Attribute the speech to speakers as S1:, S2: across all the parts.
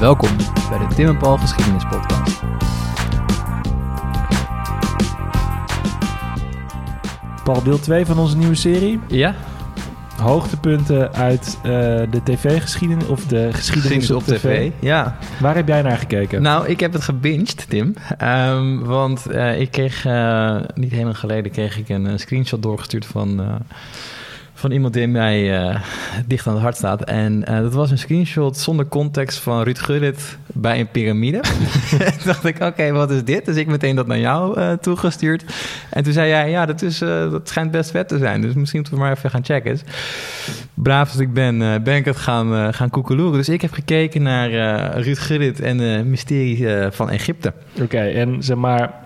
S1: Welkom bij de Tim en Paul Geschiedenis Podcast.
S2: Paul, deel 2 van onze nieuwe serie.
S1: Ja,
S2: Hoogtepunten uit eh, de tv-geschiedenis of de geschiedenis, op, tv.
S1: Ja.
S2: Waar heb jij naar gekeken?
S1: Nou, ik heb het gebinged, Tim. Ehm, want eh, ik kreeg eh, niet lang geleden kreeg ik een, screenshot doorgestuurd van, van iemand die mij eh, dicht aan het hart staat. En eh, dat was een screenshot zonder context van Ruud Gullit bij een piramide. dacht ik, oké, wat is dit? Dus ik meteen dat naar jou eh, toegestuurd. En toen zei jij, ja, dat, is, dat schijnt best vet te zijn. Dus misschien moeten we maar even gaan checken. Dus, braaf als ik ben, ben ik het gaan, gaan koekeloeren. Dus ik heb gekeken naar Ruud Gullit en de mysterie van Egypte.
S2: Oké, en zeg maar,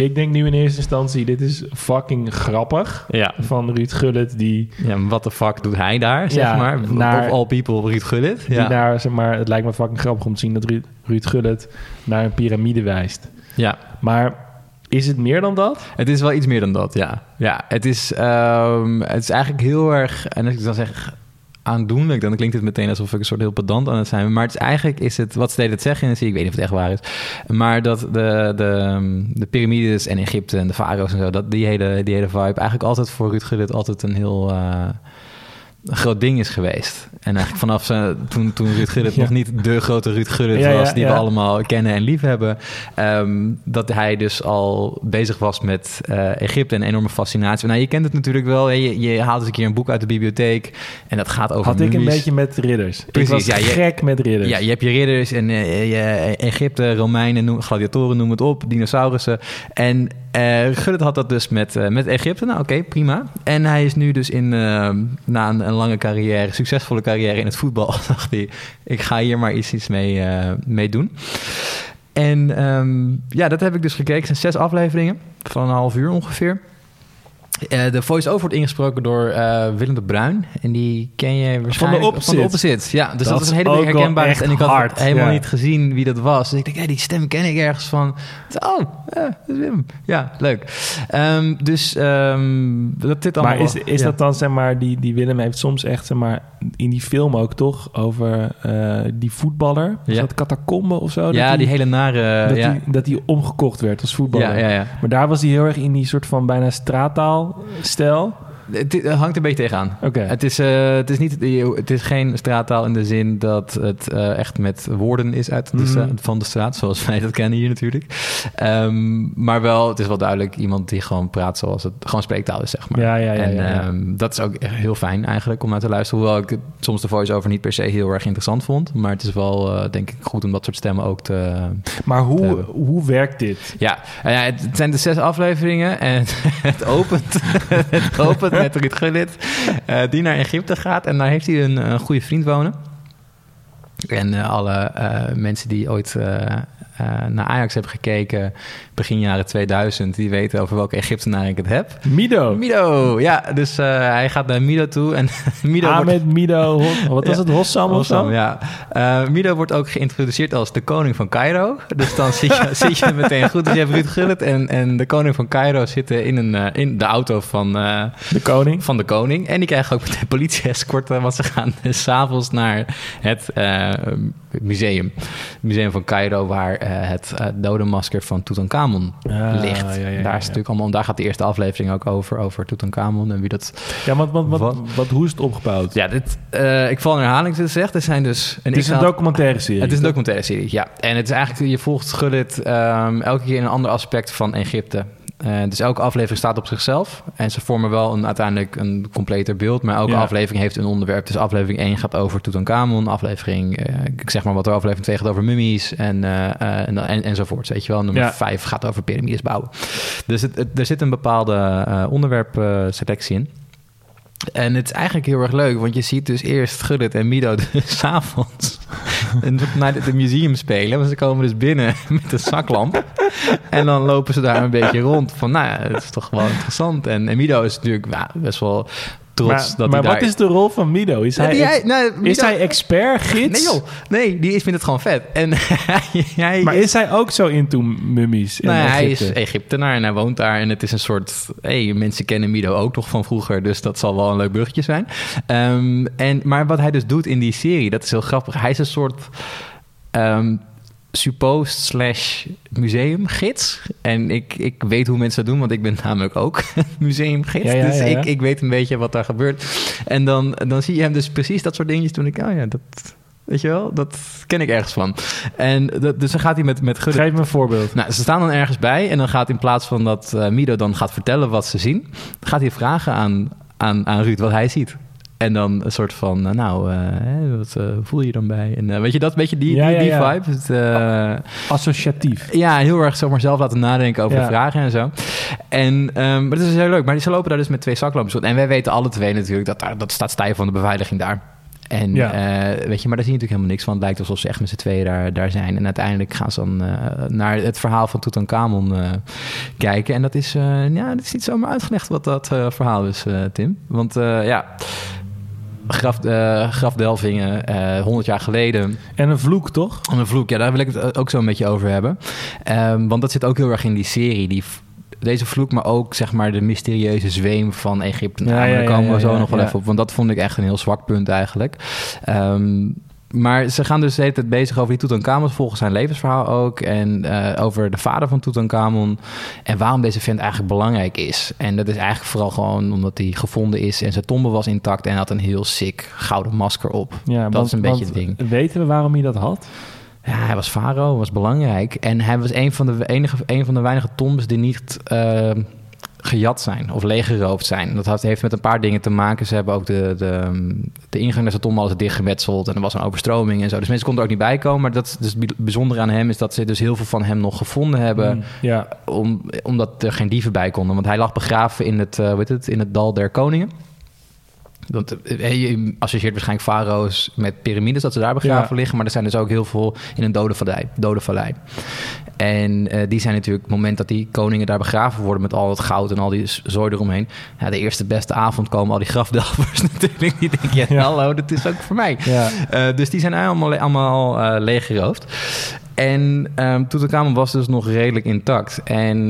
S2: ik denk nu in eerste instantie, dit is fucking grappig.
S1: Ja.
S2: Van Ruud Gullit, die,
S1: Ja, wat de fuck doet hij daar, zeg
S2: Ja,
S1: maar?
S2: naar-
S1: Of all people, Ruud Gullit.
S2: die
S1: Ja.
S2: naar, zeg maar, het lijkt me fucking grappig om te zien dat Ruud, Ruud Gullit naar een piramide wijst.
S1: ja,
S2: Maar is het meer dan dat?
S1: het is wel iets meer dan dat, ja. Ja, het is, ehm, het is eigenlijk heel erg... En als ik dan zeg aandoenlijk, dan klinkt het meteen alsof ik een soort heel pedant aan het zijn. Maar het is eigenlijk is het, wat ze deden het zeggen serie, ik weet niet of het echt waar is. Maar dat de, de, de piramides en Egypte en de farao's en zo, dat die hele, die hele vibe eigenlijk altijd voor Ruud Gullit altijd een heel... eh, een groot ding is geweest. En eigenlijk vanaf zijn, toen, toen Ruud Gullit
S2: Ja.
S1: nog niet de grote Ruud Gullit
S2: Ja, ja,
S1: was... die we allemaal kennen en lief hebben... ehm, dat hij dus al bezig was met eh, Egypte en enorme fascinatie. Nou, je kent het natuurlijk wel. Je, je haalt eens een keer een boek uit de bibliotheek... en dat gaat over
S2: Had ik een beetje met ridders.
S1: Precies,
S2: ik was
S1: ja, je-
S2: gek met ridders.
S1: Ja, je hebt je ridders en eh, je Egypte, Romeinen, noem, gladiatoren, noem het op, dinosaurussen. En eh Gullit had dat dus met, eh, met Egypte. Nou, oké, prima. En hij is nu dus in, eh, na een, een lange carrière, succesvolle carrière in het voetbal, dacht hij, ik ga hier maar iets, iets mee, mee doen. En ehm, ja, dat heb ik dus gekeken. Het zijn zes afleveringen van een half uur ongeveer. De voice-over wordt ingesproken door Willem de Bruin. En die ken je waarschijnlijk. Van de Opposite. Ja, dus dat,
S2: Dat
S1: is een hele herkenbaar. En ik had
S2: hard,
S1: helemaal
S2: ja.
S1: niet gezien wie dat was. Dus ik denk, hé, die stem ken ik ergens van. Oh, ja, dat is Wim. Ja, leuk. Ehm, dus ehm, dat dit allemaal...
S2: Maar is, is
S1: ja.
S2: dat dan, zeg maar, die, die Willem heeft soms echt, zeg maar, in die film ook toch over eh, die voetballer? Is
S1: Ja.
S2: dat Catacombe of zo?
S1: Ja, die hele nare...
S2: dat,
S1: ja.
S2: die, dat die omgekocht werd als voetballer.
S1: ja, ja, ja.
S2: Maar daar was hij heel erg in die soort van bijna straattaal-stijl.
S1: Het, het hangt een beetje tegenaan.
S2: Oké.
S1: Het, is, eh, het, is niet, het is geen straattaal in de zin dat het eh, echt met woorden is uit de
S2: Mhm.
S1: van de straat, zoals wij dat kennen hier natuurlijk. Ehm, maar wel, het is wel duidelijk iemand die gewoon praat zoals het gewoon spreektaal is, zeg maar.
S2: Ja, ja, ja,
S1: en
S2: ja, ja.
S1: ehm, dat is ook heel fijn eigenlijk om naar te luisteren. Hoewel ik het- soms de voice-over niet per se heel erg interessant vond. Maar het is wel, eh, denk ik, goed om dat soort stemmen ook te,
S2: Maar hoe, hoe werkt dit?
S1: ja, ja, het zijn de zes afleveringen en het opent, het opent met Ruud Gullit, eh, die naar Egypte gaat. En daar heeft hij een, goede vriend wonen. En eh, alle eh, mensen die ooit naar Ajax hebben gekeken begin jaren 2000, die weten over welke Egyptenaar ik het heb.
S2: Mido.
S1: Mido, ja, dus eh, hij gaat naar Mido toe en Mido wordt...
S2: Ahmed Mido. Wat was het? Hossam of zo?
S1: Awesome, ja. Eh, Mido wordt ook geïntroduceerd als de koning van Cairo. Dus dan zit je, zit je meteen goed. Dus je hebt Ruud Gullit en, en de koning van Cairo zitten in, een, eh, in de auto van, eh,
S2: De koning.
S1: van de koning. En die krijgen ook meteen politie-escorten, want ze gaan s s'avonds naar het eh, museum. Het museum van Cairo, waar eh, het eh, dodenmasker van Tutankhamon
S2: Ah,
S1: ligt.
S2: ja, ja, ja,
S1: daar is
S2: ja.
S1: natuurlijk allemaal, daar gaat de eerste aflevering ook over, over Tutankhamon en wie dat
S2: Ja, want wat, wat,
S1: Wat?
S2: wat, hoe is het opgebouwd?
S1: ja, dit, eh, ik val in herhaling te zeggen. Er zijn dus een
S2: het is een documentaire serie.
S1: Het is een documentaire serie, ja. En het is eigenlijk, je volgt Gullit ehm, elke keer in een ander aspect van Egypte. Eh, dus elke aflevering staat op zichzelf. En ze vormen wel een, uiteindelijk een completer beeld. Maar elke
S2: Ja.
S1: aflevering heeft een onderwerp. Dus aflevering 1 gaat over Tutankhamon. Aflevering, eh, ik zeg maar wat er aflevering 2 gaat over mummies. En, eh, en, en, enzovoort, weet je wel. Nummer
S2: Ja.
S1: 5 gaat over piramides bouwen. Dus het, het- er zit een bepaalde onderwerpselectie in. En het is eigenlijk heel erg leuk, want je ziet dus eerst Gullit en Mido dus avonds naar het museum spelen. Want ze komen dus binnen met een zaklamp. En dan lopen ze daar een beetje rond. Van, nou ja, het is toch wel interessant. En, en Mido is natuurlijk best wel trots
S2: maar
S1: dat
S2: maar
S1: hij
S2: wat
S1: daar...
S2: is de rol van Mido? Is hij, ex-
S1: nou,
S2: is hij expert, gids?
S1: Nee joh, nee, die is, vindt het gewoon vet. En hij, hij
S2: Maar is hij ook zo into mummies? in
S1: Nou, hij
S2: Egypte?
S1: is Egyptenaar en hij woont daar. En het is een soort... hey, mensen kennen Mido ook nog van vroeger. Dus dat zal wel een leuk bruggetje zijn. Ehm, en, maar wat hij dus doet in die serie, dat is heel grappig. Hij is een soort um, supposed slash museumgids. En ik, ik weet hoe mensen dat doen, want ik ben namelijk ook museumgids.
S2: Ja, ja,
S1: dus
S2: ja.
S1: Ik, ik weet een beetje wat daar gebeurt. En dan, dan zie je hem dus precies dat soort dingetjes toen ik... Oh ja, dat... Weet je wel, dat ken ik ergens van. En dat, dus dan gaat hij met, met Gudde...
S2: Geef me een voorbeeld.
S1: Nou, ze staan dan ergens bij en dan gaat in plaats van dat eh, Mido dan gaat vertellen wat ze zien, gaat hij vragen aan, aan, aan Ruud wat hij ziet. En dan een soort van, eh, nou, eh, wat eh, voel je dan bij? En weet je dat, beetje die,
S2: Ja,
S1: die, die
S2: ja.
S1: vibe? Het,
S2: Associatief.
S1: ja, heel erg zomaar zelf laten nadenken over de vragen en zo. En um, maar dat is heel leuk. Maar ze lopen daar dus met twee zaklampen. En wij weten alle twee natuurlijk dat daar, dat staat stijf van de beveiliging daar. En
S2: Ja.
S1: weet je, maar daar zie je natuurlijk helemaal niks van. Het lijkt alsof ze echt met z'n tweeën daar, daar zijn. En uiteindelijk gaan ze dan naar het verhaal van Tutankhamon eh kijken. En dat is, ja, dat is niet zomaar uitgelegd wat dat verhaal is, Tim. Want ja, graf, eh, grafdelvingen, eh 100 jaar geleden.
S2: En een vloek, toch?
S1: En een vloek, ja, daar wil ik het ook zo een beetje over hebben. Ehm, want dat zit ook heel erg in die serie. Die, deze vloek, maar ook zeg maar de mysterieuze zweem van Egypte. Nou,
S2: Ja,
S1: daar komen
S2: ja,
S1: we zo nog wel even op. Want dat vond ik echt een heel zwak punt eigenlijk. Ehm, maar ze gaan dus de hele tijd bezig over die Tutankhamon, volgens zijn levensverhaal ook. En eh, over de vader van Tutankhamon. En waarom deze vent eigenlijk belangrijk is. En dat is eigenlijk vooral gewoon omdat hij gevonden is. En zijn tombe was intact en had een heel sick gouden masker op.
S2: Ja,
S1: dat
S2: want-
S1: is een beetje het ding.
S2: Weten we waarom hij dat had?
S1: Ja, hij was farao, was belangrijk. En hij was een van de, enige, een van de weinige tombes die niet eh, gejat zijn of leeggeroofd zijn. Dat heeft met een paar dingen te maken. Ze hebben ook de, de, de ingang naar zijn alles dichtgemetseld en er was een overstroming en zo. Dus mensen konden er ook niet bij komen. Maar dat is dus het bijzondere aan hem is dat ze dus heel veel van hem nog gevonden hebben.
S2: Mm.
S1: Om, omdat er geen dieven bij konden. Want hij lag begraven in het, eh, weet het, in het dal der koningen. Want eh, je associeert waarschijnlijk farao's met piramides, dat ze daar begraven
S2: Ja.
S1: liggen. Maar er zijn dus ook heel veel in een dode vallei. Dode vallei. En eh, die zijn natuurlijk, het moment dat die koningen daar begraven worden met al het goud en al die zooi eromheen. Ja, de eerste beste avond komen al die grafdelvers natuurlijk. Die denken, ja,
S2: Ja.
S1: hallo, dat is ook voor mij.
S2: Ja.
S1: Eh, dus die zijn allemaal, allemaal eh, leeggeroofd. En um, Tutankhamon was dus nog redelijk intact. En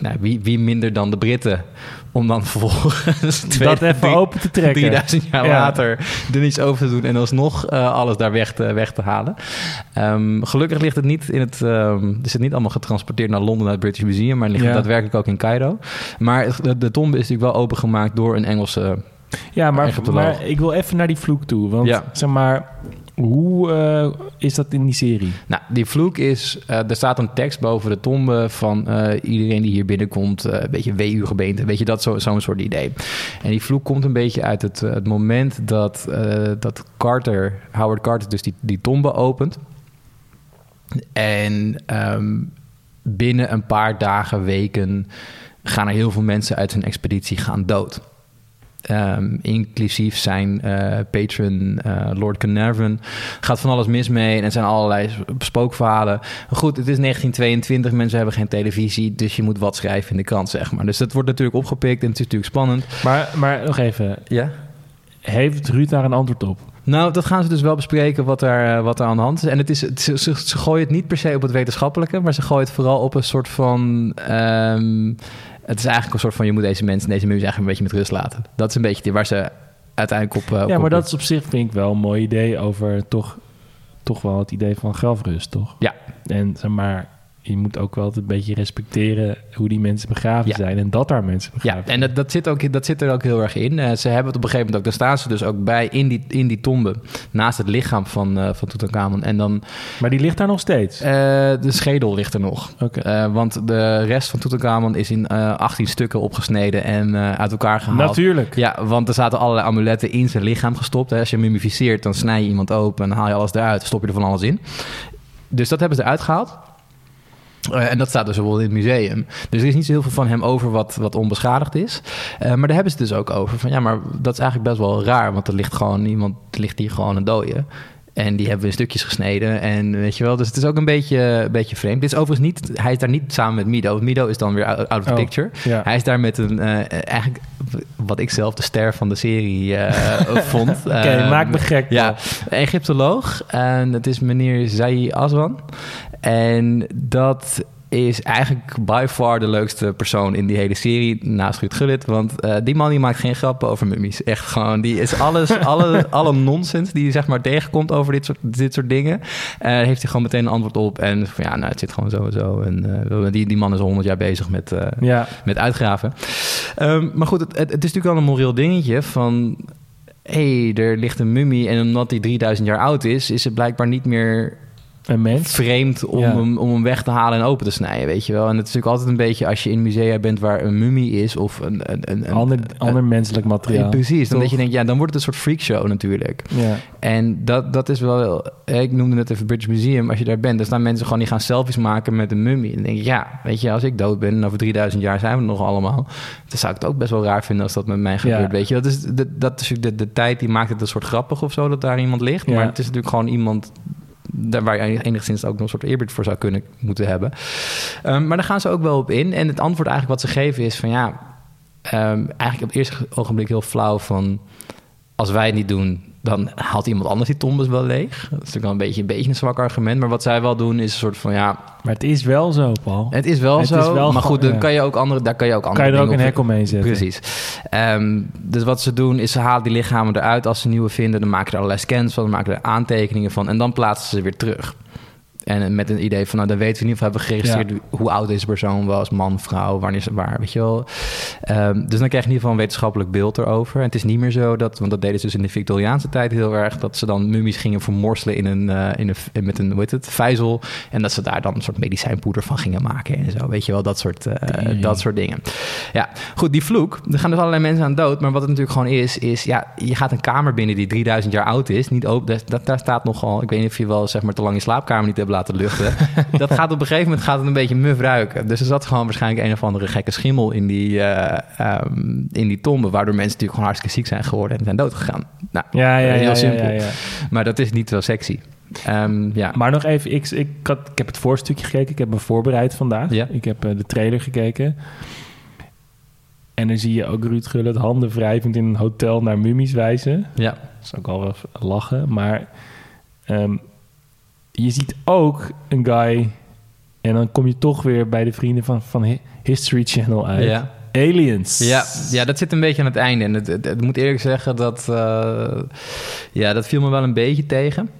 S1: nou, wie, wie minder dan de Britten om dan vervolgens
S2: dat even
S1: drie-
S2: open te trekken.
S1: 3000 jaar
S2: Ja.
S1: later er niets over te doen en alsnog eh, alles daar weg te, weg te halen. Ehm, gelukkig ligt het niet in het. ehm is het niet allemaal getransporteerd naar Londen naar het British Museum, maar ligt
S2: Ja.
S1: het daadwerkelijk ook in Cairo. Maar de, de tombe is natuurlijk wel opengemaakt door een Engelse.
S2: Ja, maar, ik wil even naar die vloek toe. Want
S1: Ja.
S2: zeg maar, hoe eh, is dat in die serie?
S1: Nou, die vloek is. eh, er staat een tekst boven de tombe van eh, iedereen die hier binnenkomt. een beetje WU-gebeente. Weet je, dat zo- zo'n soort idee. En die vloek komt een beetje uit het, het moment dat, dat Carter, Howard Carter, dus die, die tombe opent. En ehm, binnen een paar dagen, weken, gaan er heel veel mensen uit zijn expeditie gaan dood. Ehm, inclusief zijn eh, patron eh, Lord Carnarvon. Gaat van alles mis mee en er zijn allerlei spookverhalen. Goed, het is 1922, mensen hebben geen televisie... dus je moet wat schrijven in de krant, zeg maar. Dus dat wordt natuurlijk opgepikt en het is natuurlijk spannend.
S2: Maar, maar nog even,
S1: Ja?
S2: heeft Ruud daar een antwoord op?
S1: Nou, dat gaan ze dus wel bespreken wat er, eh, wat er aan de hand is. En het is, het, ze, ze, ze gooien het niet per se op het wetenschappelijke... maar ze gooien het vooral op een soort van... ehm, het is eigenlijk een soort van... je moet deze mensen, deze muziek eigenlijk een beetje met rust laten. Dat is een beetje waar ze uiteindelijk op... eh, op
S2: ja, maar dat is op zich vind ik wel een mooi idee over toch, toch wel het idee van grafrust, toch?
S1: Ja.
S2: En zeg maar, je moet ook wel een beetje respecteren hoe die mensen begraven
S1: Ja.
S2: zijn en dat daar mensen begraven
S1: Ja, en dat, dat, zit ook, dat zit er ook heel erg in. Eh, ze hebben het op een gegeven moment ook... Daar staan ze dus ook bij in die, in die tombe... naast het lichaam van, eh van Tutankhamon. En dan...
S2: Maar die ligt daar nog steeds?
S1: eh, de schedel ligt er nog. Eh, want de rest van Tutankhamon is in eh 18 stukken opgesneden... en uit elkaar gehaald.
S2: Natuurlijk.
S1: Ja, want er zaten allerlei amuletten in zijn lichaam gestopt. Hè. Als je hem mummificeert, dan snij je iemand open... en haal je alles eruit, stop je er van alles in. Dus dat hebben ze eruit gehaald. Eh, en dat staat dus bijvoorbeeld in het museum. Dus er is niet zo heel veel van hem over wat, wat onbeschadigd is. Eh, maar daar hebben ze het dus ook over. Van ja, maar dat is eigenlijk best wel raar. Want er ligt gewoon iemand, ligt hier gewoon een dode. En die hebben we in stukjes gesneden. En weet je wel, dus het is ook een beetje, een beetje vreemd. Dit is overigens niet, hij is daar niet samen met Mido. Mido is dan weer out out of the
S2: Oh,
S1: picture.
S2: ja.
S1: Hij is daar met een, eh, eigenlijk wat ik zelf de ster van de serie eh, vond.
S2: Oké, maak me gek.
S1: ja, Egyptoloog. En het is meneer Zai Aswan. En dat is eigenlijk by far de leukste persoon in die hele serie naast Ruud Gullit. Want uh, die man die maakt geen grappen over mummies. Echt gewoon, die is alles, alle, alle nonsens die zeg maar tegenkomt over dit soort, dit soort dingen. Uh, heeft hij gewoon meteen een antwoord op. En van ja, nou, het zit gewoon zo en zo. En uh, die, die man is al honderd jaar bezig met, ja. met uitgraven. Um, maar goed, het, het, het is natuurlijk wel een moreel dingetje van hé, hey, er ligt een mummie en omdat die 3000 jaar oud is, is het blijkbaar niet meer
S2: een mens?
S1: vreemd om, hem, om hem weg te halen en open te snijden, weet je wel. En het is natuurlijk altijd een beetje als je in musea bent waar een mummie is of een... een, een,
S2: ander, ander menselijk materiaal.
S1: precies, dan dat je denkt, ja, dan wordt het een soort freakshow natuurlijk.
S2: Ja.
S1: En dat, dat is wel... Ik noemde net even British Museum. Als je daar bent, dan staan mensen gewoon die gaan selfies maken met een mummie. En dan denk ja, weet je, als ik dood ben en over 3000 jaar zijn we nog allemaal. Dan zou ik het ook best wel raar vinden als dat met mij gebeurt, weet je. Dat is, de, dat is de, de tijd die maakt het een soort grappig of zo dat daar iemand ligt. Maar het is natuurlijk gewoon iemand waar je enigszins ook nog een soort eerbied voor zou kunnen moeten hebben. Um, maar daar gaan ze ook wel op in. En het antwoord eigenlijk wat ze geven is van ja, um, eigenlijk op het eerste ogenblik heel flauw van als wij het niet doen, dan haalt iemand anders die tombes wel leeg. Dat is natuurlijk wel een beetje, een beetje een zwak argument. Maar wat zij wel doen is een soort van ja.
S2: Maar het is wel zo, Paul.
S1: Het is wel
S2: het
S1: zo.
S2: Is wel
S1: maar goed, dan kan je ook andere, daar kan je ook andere.
S2: Kan je er ook een hek omheen zetten.
S1: Precies. Um, dus wat ze doen is ze halen die lichamen eruit als ze nieuwe vinden. Dan maken ze er allerlei scans van, dan maken er aantekeningen van en dan plaatsen ze weer terug. En met een idee van, nou, dan weten we in ieder geval, hebben we geregistreerd ja. hoe oud deze persoon was, man, vrouw, wanneer ze waar, weet je wel. Um, dus dan krijg je in ieder geval een wetenschappelijk beeld erover. En het is niet meer zo dat, want dat deden ze dus in de Victoriaanse tijd heel erg, dat ze dan mummies gingen vermorselen in een, uh, in een, met een, hoe heet het, vijzel. En dat ze daar dan een soort medicijnpoeder van gingen maken en zo, weet je wel, dat soort, uh, dat soort dingen. Ja, goed, die vloek, er gaan dus allerlei mensen aan dood, maar wat het natuurlijk gewoon is, is, ja, je gaat een kamer binnen die 3000 jaar oud is, niet open, dat, daar staat nogal, ik weet niet of je wel, zeg maar, te lang in slaapkamer niet hebt laten luchten. dat gaat op een gegeven moment gaat het een beetje muf ruiken. Dus er zat gewoon waarschijnlijk een of andere gekke schimmel in die, uh, um, in die tombe, waardoor mensen natuurlijk gewoon hartstikke ziek zijn geworden en zijn doodgegaan. Nou,
S2: ja, ja,
S1: heel
S2: ja,
S1: simpel.
S2: Ja, ja,
S1: maar dat is niet wel sexy. Um, ja.
S2: Maar nog even, ik, ik, had, ik heb het voorstukje gekeken. Ik heb me voorbereid vandaag.
S1: Ja.
S2: Ik heb uh, de trailer gekeken. En dan zie je ook Ruud Gullit handen wrijvend in een hotel naar mummies wijzen.
S1: Ja.
S2: Dat is ook al wel lachen. Maar um, je ziet ook een guy... En dan kom je toch weer bij de vrienden van, van History Channel uit.
S1: Ja.
S2: Aliens.
S1: Ja, ja, dat zit een beetje aan het einde. En het, het, het moet eerlijk zeggen dat... Uh, ja, dat viel me wel een beetje tegen.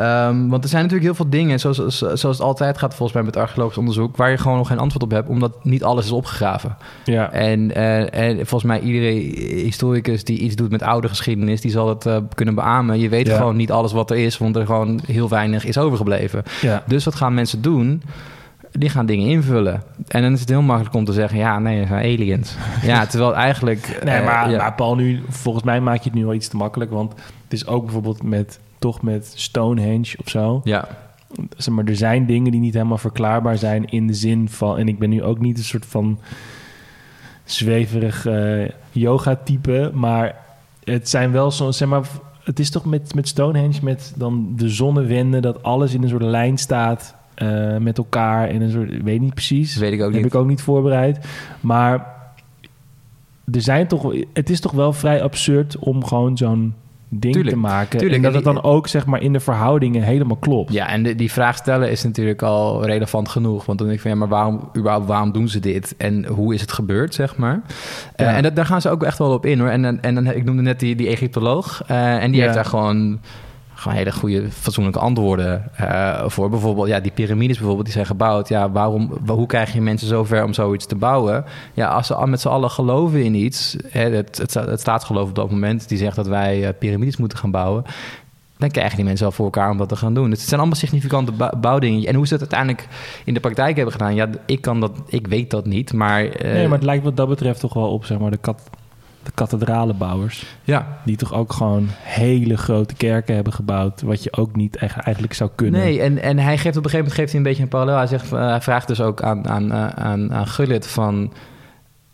S1: Um, want er zijn natuurlijk heel veel dingen, zoals, zoals het altijd gaat volgens mij met archeologisch onderzoek, waar je gewoon nog geen antwoord op hebt, omdat niet alles is opgegraven.
S2: Ja.
S1: En, uh, en volgens mij iedere historicus die iets doet met oude geschiedenis, die zal het uh, kunnen beamen. Je weet
S2: Ja.
S1: gewoon niet alles wat er is, want er gewoon heel weinig is overgebleven.
S2: Ja.
S1: Dus wat gaan mensen doen? Die gaan dingen invullen. En dan is het heel makkelijk om te zeggen: ja, nee, dat zijn aliens. ja, terwijl eigenlijk.
S2: Nee,
S1: eh,
S2: maar,
S1: ja.
S2: maar Paul, nu, volgens mij maak je het nu al iets te makkelijk. Want het is ook bijvoorbeeld met, toch met Stonehenge of zo.
S1: Ja,
S2: Zeg maar, er zijn dingen die niet helemaal verklaarbaar zijn in de zin van... En ik ben nu ook niet een soort van zweverig eh, yoga-type. Maar het zijn wel zo'n... Zeg maar, het is toch met, met Stonehenge, met dan de zonnewenden... dat alles in een soort lijn staat eh, met elkaar. In een soort, weet niet precies.
S1: dat weet ik ook
S2: heb
S1: niet.
S2: ik ook niet voorbereid. Maar er zijn toch, het is toch wel vrij absurd om gewoon zo'n ding
S1: Tuurlijk,
S2: te maken.
S1: tuurlijk.
S2: En dat
S1: En
S2: het dan ook zeg maar in de verhoudingen helemaal klopt.
S1: Ja, en de- die vraag stellen is natuurlijk al relevant genoeg. Want dan denk ik van, ja, maar waarom, überhaupt, waarom doen ze dit? En hoe is het gebeurd, zeg maar? Eh, en dat, daar gaan ze ook echt wel op in, hoor. En, en, en dan- ik noemde net die, die Egyptoloog. eh, en die
S2: Ja.
S1: heeft daar gewoon, gewoon hele goede, fatsoenlijke antwoorden eh, voor. Bijvoorbeeld, ja, die piramides bijvoorbeeld, die zijn gebouwd. Ja, waarom, wa- hoe krijg je mensen zover om zoiets te bouwen? Ja, als ze al met z'n allen geloven in iets... Hè, het, het, het op dat moment... die zegt dat wij eh, piramides moeten gaan bouwen... dan krijgen die mensen wel voor elkaar om dat te gaan doen. Het zijn allemaal significante bou- bouwdingen. En hoe ze dat uiteindelijk in de praktijk hebben gedaan... ja, ik, kan dat, ik weet dat niet, maar... eh,
S2: nee, maar het lijkt wat dat betreft toch wel op zeg maar de, kat, de kathedralenbouwers.
S1: ja,
S2: Die toch ook gewoon hele grote kerken hebben gebouwd. Wat je ook niet echt eigenlijk zou kunnen.
S1: Nee, en, en hij geeft op een gegeven moment geeft hij een beetje een parallel. Hij, zegt, eh, hij vraagt dus ook aan, aan, eh, aan, aan Gullit van...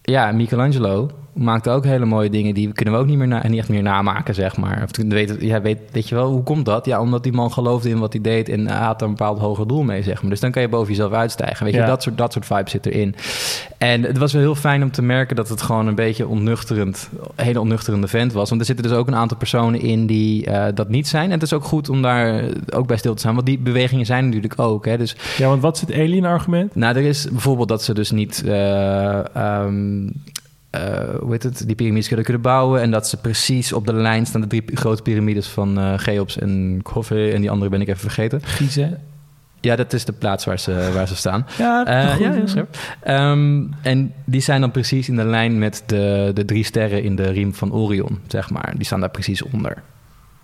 S1: Ja, Michelangelo, maakte ook hele mooie dingen. Die kunnen we ook niet, meer na, niet echt meer namaken, zeg maar. Of weet, ja, weet, weet je wel, hoe komt dat? Ja, omdat die man geloofde in wat hij deed en had een bepaald hoger doel mee, zeg maar. Dus dan kan je boven jezelf uitstijgen. Weet
S2: Ja.
S1: je, dat soort, dat soort vibes zit erin. En het was wel heel fijn om te merken dat het gewoon een beetje onnuchterend, een hele onnuchterende vent was. Want er zitten dus ook een aantal personen in die eh, dat niet zijn. En het is ook goed om daar ook bij stil te staan, want die bewegingen zijn natuurlijk ook. Hè. Dus
S2: Ja, want wat is het alien-argument?
S1: nou, er is bijvoorbeeld dat ze dus niet, eh, ehm, eh, hoe heet het, die piramides kunnen, kunnen bouwen. En dat ze precies op de lijn staan, de drie grote piramides van eh Cheops en Khofre. En die andere ben ik even vergeten.
S2: Giezen?
S1: Ja, dat is de plaats waar ze, waar ze staan.
S2: Ja, goed.
S1: ja, heel scherp. Ehm, en die zijn dan precies in de lijn met de, de drie sterren in de riem van Orion, zeg maar. Die staan daar precies onder.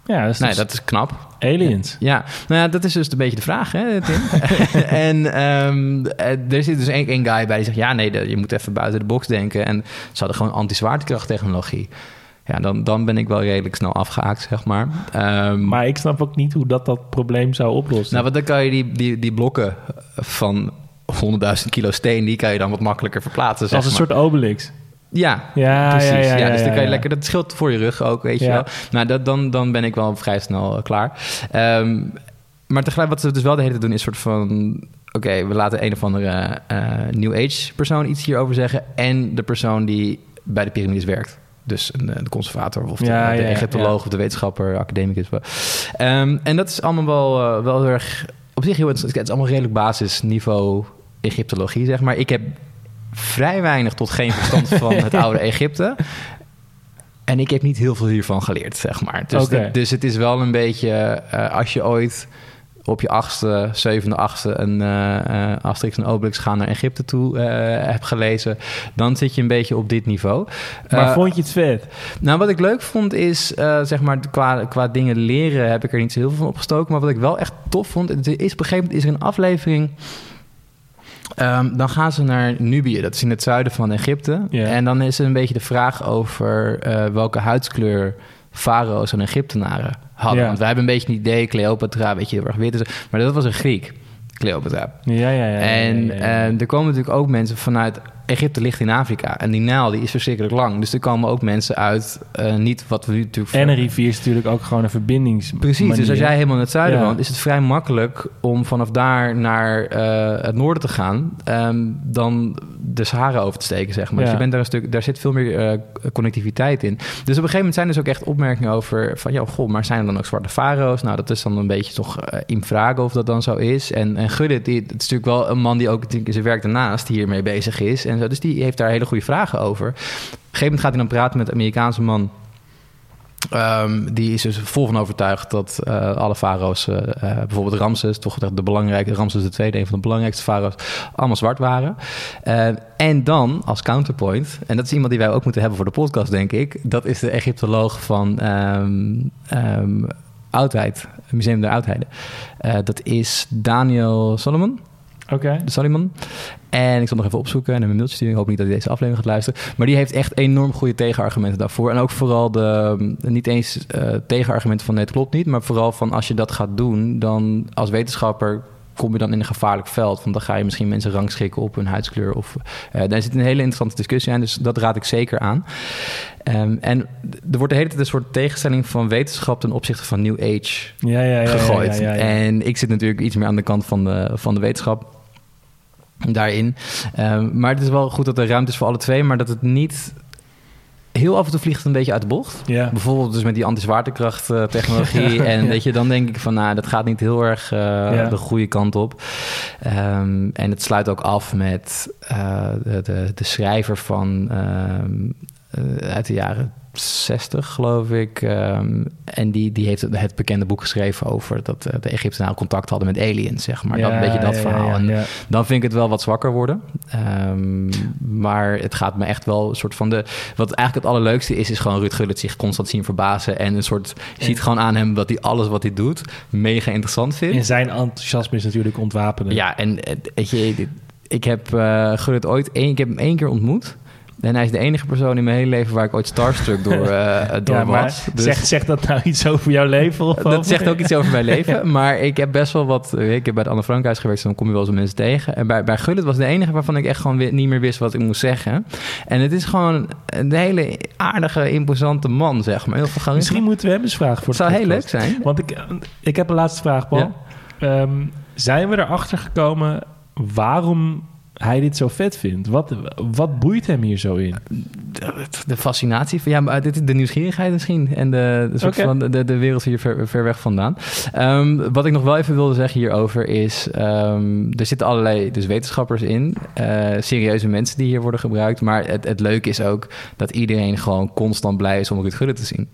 S2: Ja, dat is
S1: Nee,
S2: dus
S1: dat is knap.
S2: aliens.
S1: Ja, nou ja, dat is dus een beetje de vraag, hè, Tim? en ehm, eh, er zit dus één, één guy bij die zegt... ja, nee, je moet even buiten de box denken. En ze hadden gewoon anti-zwaartekrachttechnologie. Ja, dan, dan ben ik wel redelijk snel afgehaakt, zeg maar. Ehm,
S2: Maar ik snap ook niet hoe dat dat probleem zou oplossen.
S1: nou, want dan kan je die, die, die blokken van 100.000 kilo steen... die kan je dan wat makkelijker verplaatsen, zeg
S2: Als een
S1: maar.
S2: soort Obelix.
S1: Ja,
S2: Ja,
S1: precies.
S2: ja,
S1: Ja,
S2: ja, ja,
S1: dus dan kan je lekker... Dat scheelt voor je rug ook, weet je wel. Nou, dat, dan, dan ben ik wel vrij snel eh, klaar. Ehm, maar tegelijk wat ze dus wel de hele tijd doen... is soort van... Oké, we laten een of andere eh, New Age persoon iets hierover zeggen... en de persoon die bij de piramides werkt. Dus een, eh, de conservator of de,
S2: Ja,
S1: de
S2: ja, ja,
S1: Egyptoloog
S2: ja.
S1: of de wetenschapper, academicus. Ehm, en dat is allemaal wel, wel heel erg... Op zich heel. Het is allemaal redelijk basisniveau Egyptologie, zeg maar. Ik heb vrij weinig tot geen verstand van het oude Egypte. En ik heb niet heel veel hiervan geleerd, zeg maar. Dus, dus het is wel een beetje... eh, als je ooit op je achtste, zevende, achtste... een eh, Asterix en Obelix gaan naar Egypte toe hebt gelezen... dan zit je een beetje op dit niveau.
S2: Maar vond je het vet?
S1: nou, wat ik leuk vond is, zeg maar, qua, qua dingen leren heb ik er niet zo heel veel van opgestoken. Maar wat ik wel echt tof vond, het is op een gegeven moment is er een aflevering. Ehm, dan gaan ze naar Nubië, dat is in het zuiden van Egypte. En dan is er een beetje de vraag over eh, welke huidskleur farao's en Egyptenaren hadden. Want wij hebben een beetje een idee, Cleopatra, weet je, heel erg wit. is. Maar dat was een Griek, Cleopatra.
S2: Ja, ja, ja.
S1: En
S2: ja, ja, ja.
S1: eh, er komen natuurlijk ook mensen vanuit... Egypte ligt in Afrika en die Nijl die is verschrikkelijk lang. Dus er komen ook mensen uit, eh, niet wat we nu natuurlijk...
S2: En een rivier is natuurlijk ook gewoon een verbindings.
S1: Precies, dus als jij helemaal in het zuiden
S2: Ja.
S1: woont... is het vrij makkelijk om vanaf daar naar eh, het noorden te gaan... ehm, dan de Sahara over te steken, zeg maar.
S2: Ja.
S1: Dus je bent daar, een stuk, daar zit veel meer eh, connectiviteit in. Dus op een gegeven moment zijn er dus ook echt opmerkingen over... van ja, goh, maar zijn er dan ook zwarte farao's? Nou, dat is dan een beetje toch in vragen of dat dan zo is. En, en Gudde, die, het is natuurlijk wel een man die ook in zijn werk daarnaast hiermee bezig is. En Dus die heeft daar hele goede vragen over. Op een gegeven moment gaat hij dan praten met een Amerikaanse man... Ehm, die is dus vol van overtuigd dat eh, alle farao's, eh, eh, bijvoorbeeld Ramses, toch de belangrijke, Ramses tweede, een van de belangrijkste farao's, allemaal zwart waren. En dan als counterpoint, en dat is iemand die wij ook moeten hebben voor de podcast, denk ik, dat is de Egyptoloog van ehm, Oudheid, Museum der Oudheden. Dat is Daniel Solomon.
S2: Oké.
S1: De Salomon. En ik zal nog even opzoeken en een mailtje sturen. Ik hoop niet dat hij deze aflevering gaat luisteren. Maar die heeft echt enorm goede tegenargumenten daarvoor. En ook vooral de, niet eens eh, tegenargumenten van nee, het klopt niet. Maar vooral van als je dat gaat doen, dan als wetenschapper kom je dan in een gevaarlijk veld. Want dan ga je misschien mensen rangschikken op hun huidskleur. Of, eh, daar zit een hele interessante discussie aan. Dus dat raad ik zeker aan. Ehm, en er wordt de hele tijd een soort tegenstelling van wetenschap ten opzichte van New Age
S2: Ja, ja, ja, ja,
S1: gegooid. En ik zit natuurlijk iets meer aan de kant van de, van de wetenschap daarin. Ehm, maar het is wel goed dat er ruimte is voor alle twee, maar dat het niet... Heel af en toe vliegt het een beetje uit de bocht.
S2: Ja.
S1: Bijvoorbeeld dus met die anti-zwaartekracht eh, technologie. en
S2: Ja.
S1: weet je, dan denk ik van, nou, dat gaat niet heel erg eh, de goede kant op. Ehm, en het sluit ook af met eh, de, de, de schrijver van ehm, eh, uit de jaren 60, geloof ik. Ehm, en die, die heeft het, het bekende boek geschreven over dat eh, de Egyptenaren contact hadden met aliens, zeg maar. dat, een beetje dat
S2: ja,
S1: verhaal.
S2: ja,
S1: En
S2: ja.
S1: dan vind ik het wel wat zwakker worden. Ehm, maar het gaat me echt wel een soort van de... Wat eigenlijk het allerleukste is, is gewoon Ruud Gullit zich constant zien verbazen. En een soort... Je ziet gewoon aan hem dat hij alles wat hij doet mega interessant vindt.
S2: En zijn enthousiasme is natuurlijk ontwapenen.
S1: Ja, en eh, weet je, ik heb Gullit ooit één, ik heb hem één keer ontmoet. En hij is de enige persoon in mijn hele leven waar ik ooit starstruck door, uh, door
S2: Ja,
S1: was. Dus-
S2: zegt, zegt dat nou iets over jouw leven? Of
S1: dat
S2: over-
S1: zegt ook iets over mijn leven. Maar ik heb best wel wat... Ik heb bij het Anne Frankhuis gewerkt, dus dan kom je wel eens mensen tegen. En bij, bij Gullit was de enige waarvan ik echt gewoon weer niet meer wist wat ik moest zeggen. En het is gewoon een hele aardige, imposante man, zeg maar. Heel veel.
S2: Misschien moeten we hem eens vragen voor
S1: Het zou heel leuk zijn.
S2: Want ik, ik heb een laatste vraag, Paul. Ehm, zijn we erachter gekomen waarom hij dit zo vet vindt? Wat, wat boeit hem hier zo in?
S1: De, de fascinatie van... Ja, maar dit is de nieuwsgierigheid misschien. En de, de, soort van, de, de wereld hier ver, ver weg vandaan. Ehm, wat ik nog wel even wilde zeggen hierover is... ehm, er zitten allerlei dus wetenschappers in. eh, serieuze mensen die hier worden gebruikt. Maar het, het leuke is ook dat iedereen gewoon constant blij is om Ruud Gullit te zien.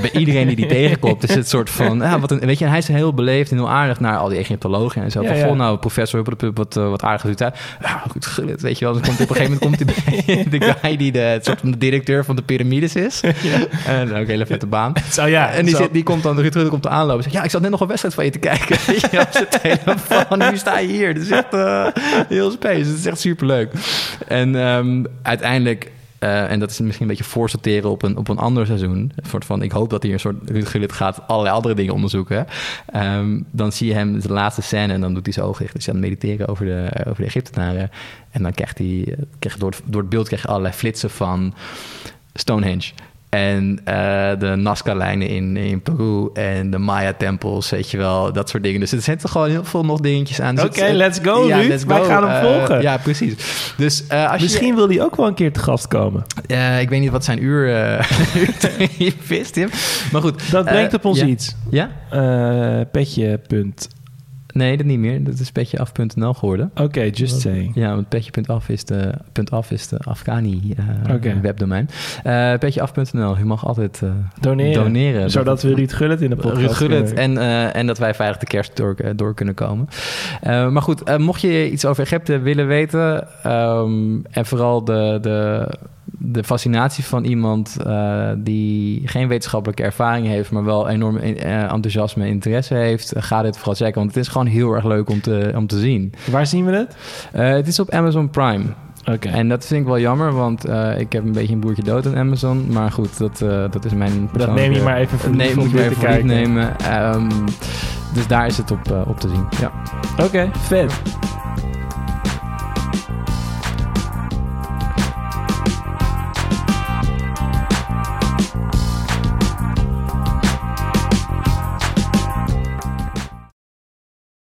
S1: Bij iedereen die die tegenkomt is het soort van... Ah, wat een, weet je, en hij is heel beleefd en heel aardig naar al die Egyptologen en zo.
S2: Ja,
S1: van,
S2: ja.
S1: nou, professor, Huppelepup, wat, eh, wat aardig doet hij. Ja, Gullit, weet je wel. Komt op een gegeven moment komt hij bij de guy die de, het soort van de directeur van de piramides is. En ook een hele vette baan.
S2: Zo ja,
S1: En die, zit, die komt dan, Ruud Gullit komt aanlopen. Zegt, ja, ik zat net nog een wedstrijd van je te kijken. Je, op zijn telefoon. Nu sta je hier. Het is echt eh, heel space. Het is echt superleuk. En ehm, uiteindelijk... eh, en dat is misschien een beetje voorsorteren op een, op een ander seizoen. Een soort van, ik hoop dat hij een soort Gullit gaat allerlei andere dingen onderzoeken. Ehm, dan zie je hem de laatste scène en dan doet hij zijn ogen dicht. Dus hij aan het mediteren over de, over de Egyptenaren. En dan krijgt hij, eh, krijg je door, het, door het beeld krijg je allerlei flitsen van Stonehenge. En eh, de Nazca-lijnen in, in Peru en de Maya-tempels, weet je wel, dat soort dingen. Dus er zitten gewoon heel veel nog dingetjes aan. Dus
S2: Oké, let's go, Ruud. Wij gaan hem
S1: Eh,
S2: volgen.
S1: Ja, precies. Dus eh, als
S2: Misschien wil hij ook wel een keer te gast komen.
S1: ik weet niet wat zijn uur is, Tim. Maar goed.
S2: Dat brengt op ons
S1: ja.
S2: iets.
S1: Ja?
S2: Petje. punt.
S1: Nee, dat niet meer. Dat is petjeaf.nl geworden.
S2: Oké, just saying.
S1: Ja, want petje.af is de, af is de Afghani
S2: Oké.
S1: webdomein. Eh petjeaf.nl. Je mag altijd eh,
S2: Doneren.
S1: doneren.
S2: Zodat we Ruud Gullit in de podcast
S1: Ruud
S2: kunnen-
S1: en, en dat wij veilig de kerst door, door kunnen komen. Maar goed, mocht je iets over Egypte willen weten... ehm, en vooral de, de, de fascinatie van iemand eh, die geen wetenschappelijke ervaring heeft... maar wel enorm eh, enthousiasme en interesse heeft... eh, ga dit vooral checken, want het is gewoon heel erg leuk om te, om te zien.
S2: Waar zien we het?
S1: Het is op Amazon Prime.
S2: Oké.
S1: En dat vind ik wel jammer, want ik heb een beetje een boertje dood aan Amazon. Maar goed, dat, dat is mijn
S2: Dat neem je maar even voor
S1: Nee, moet je even voor nemen. Ehm, dus daar is het op, op te zien. Ja.
S2: Oké, vet.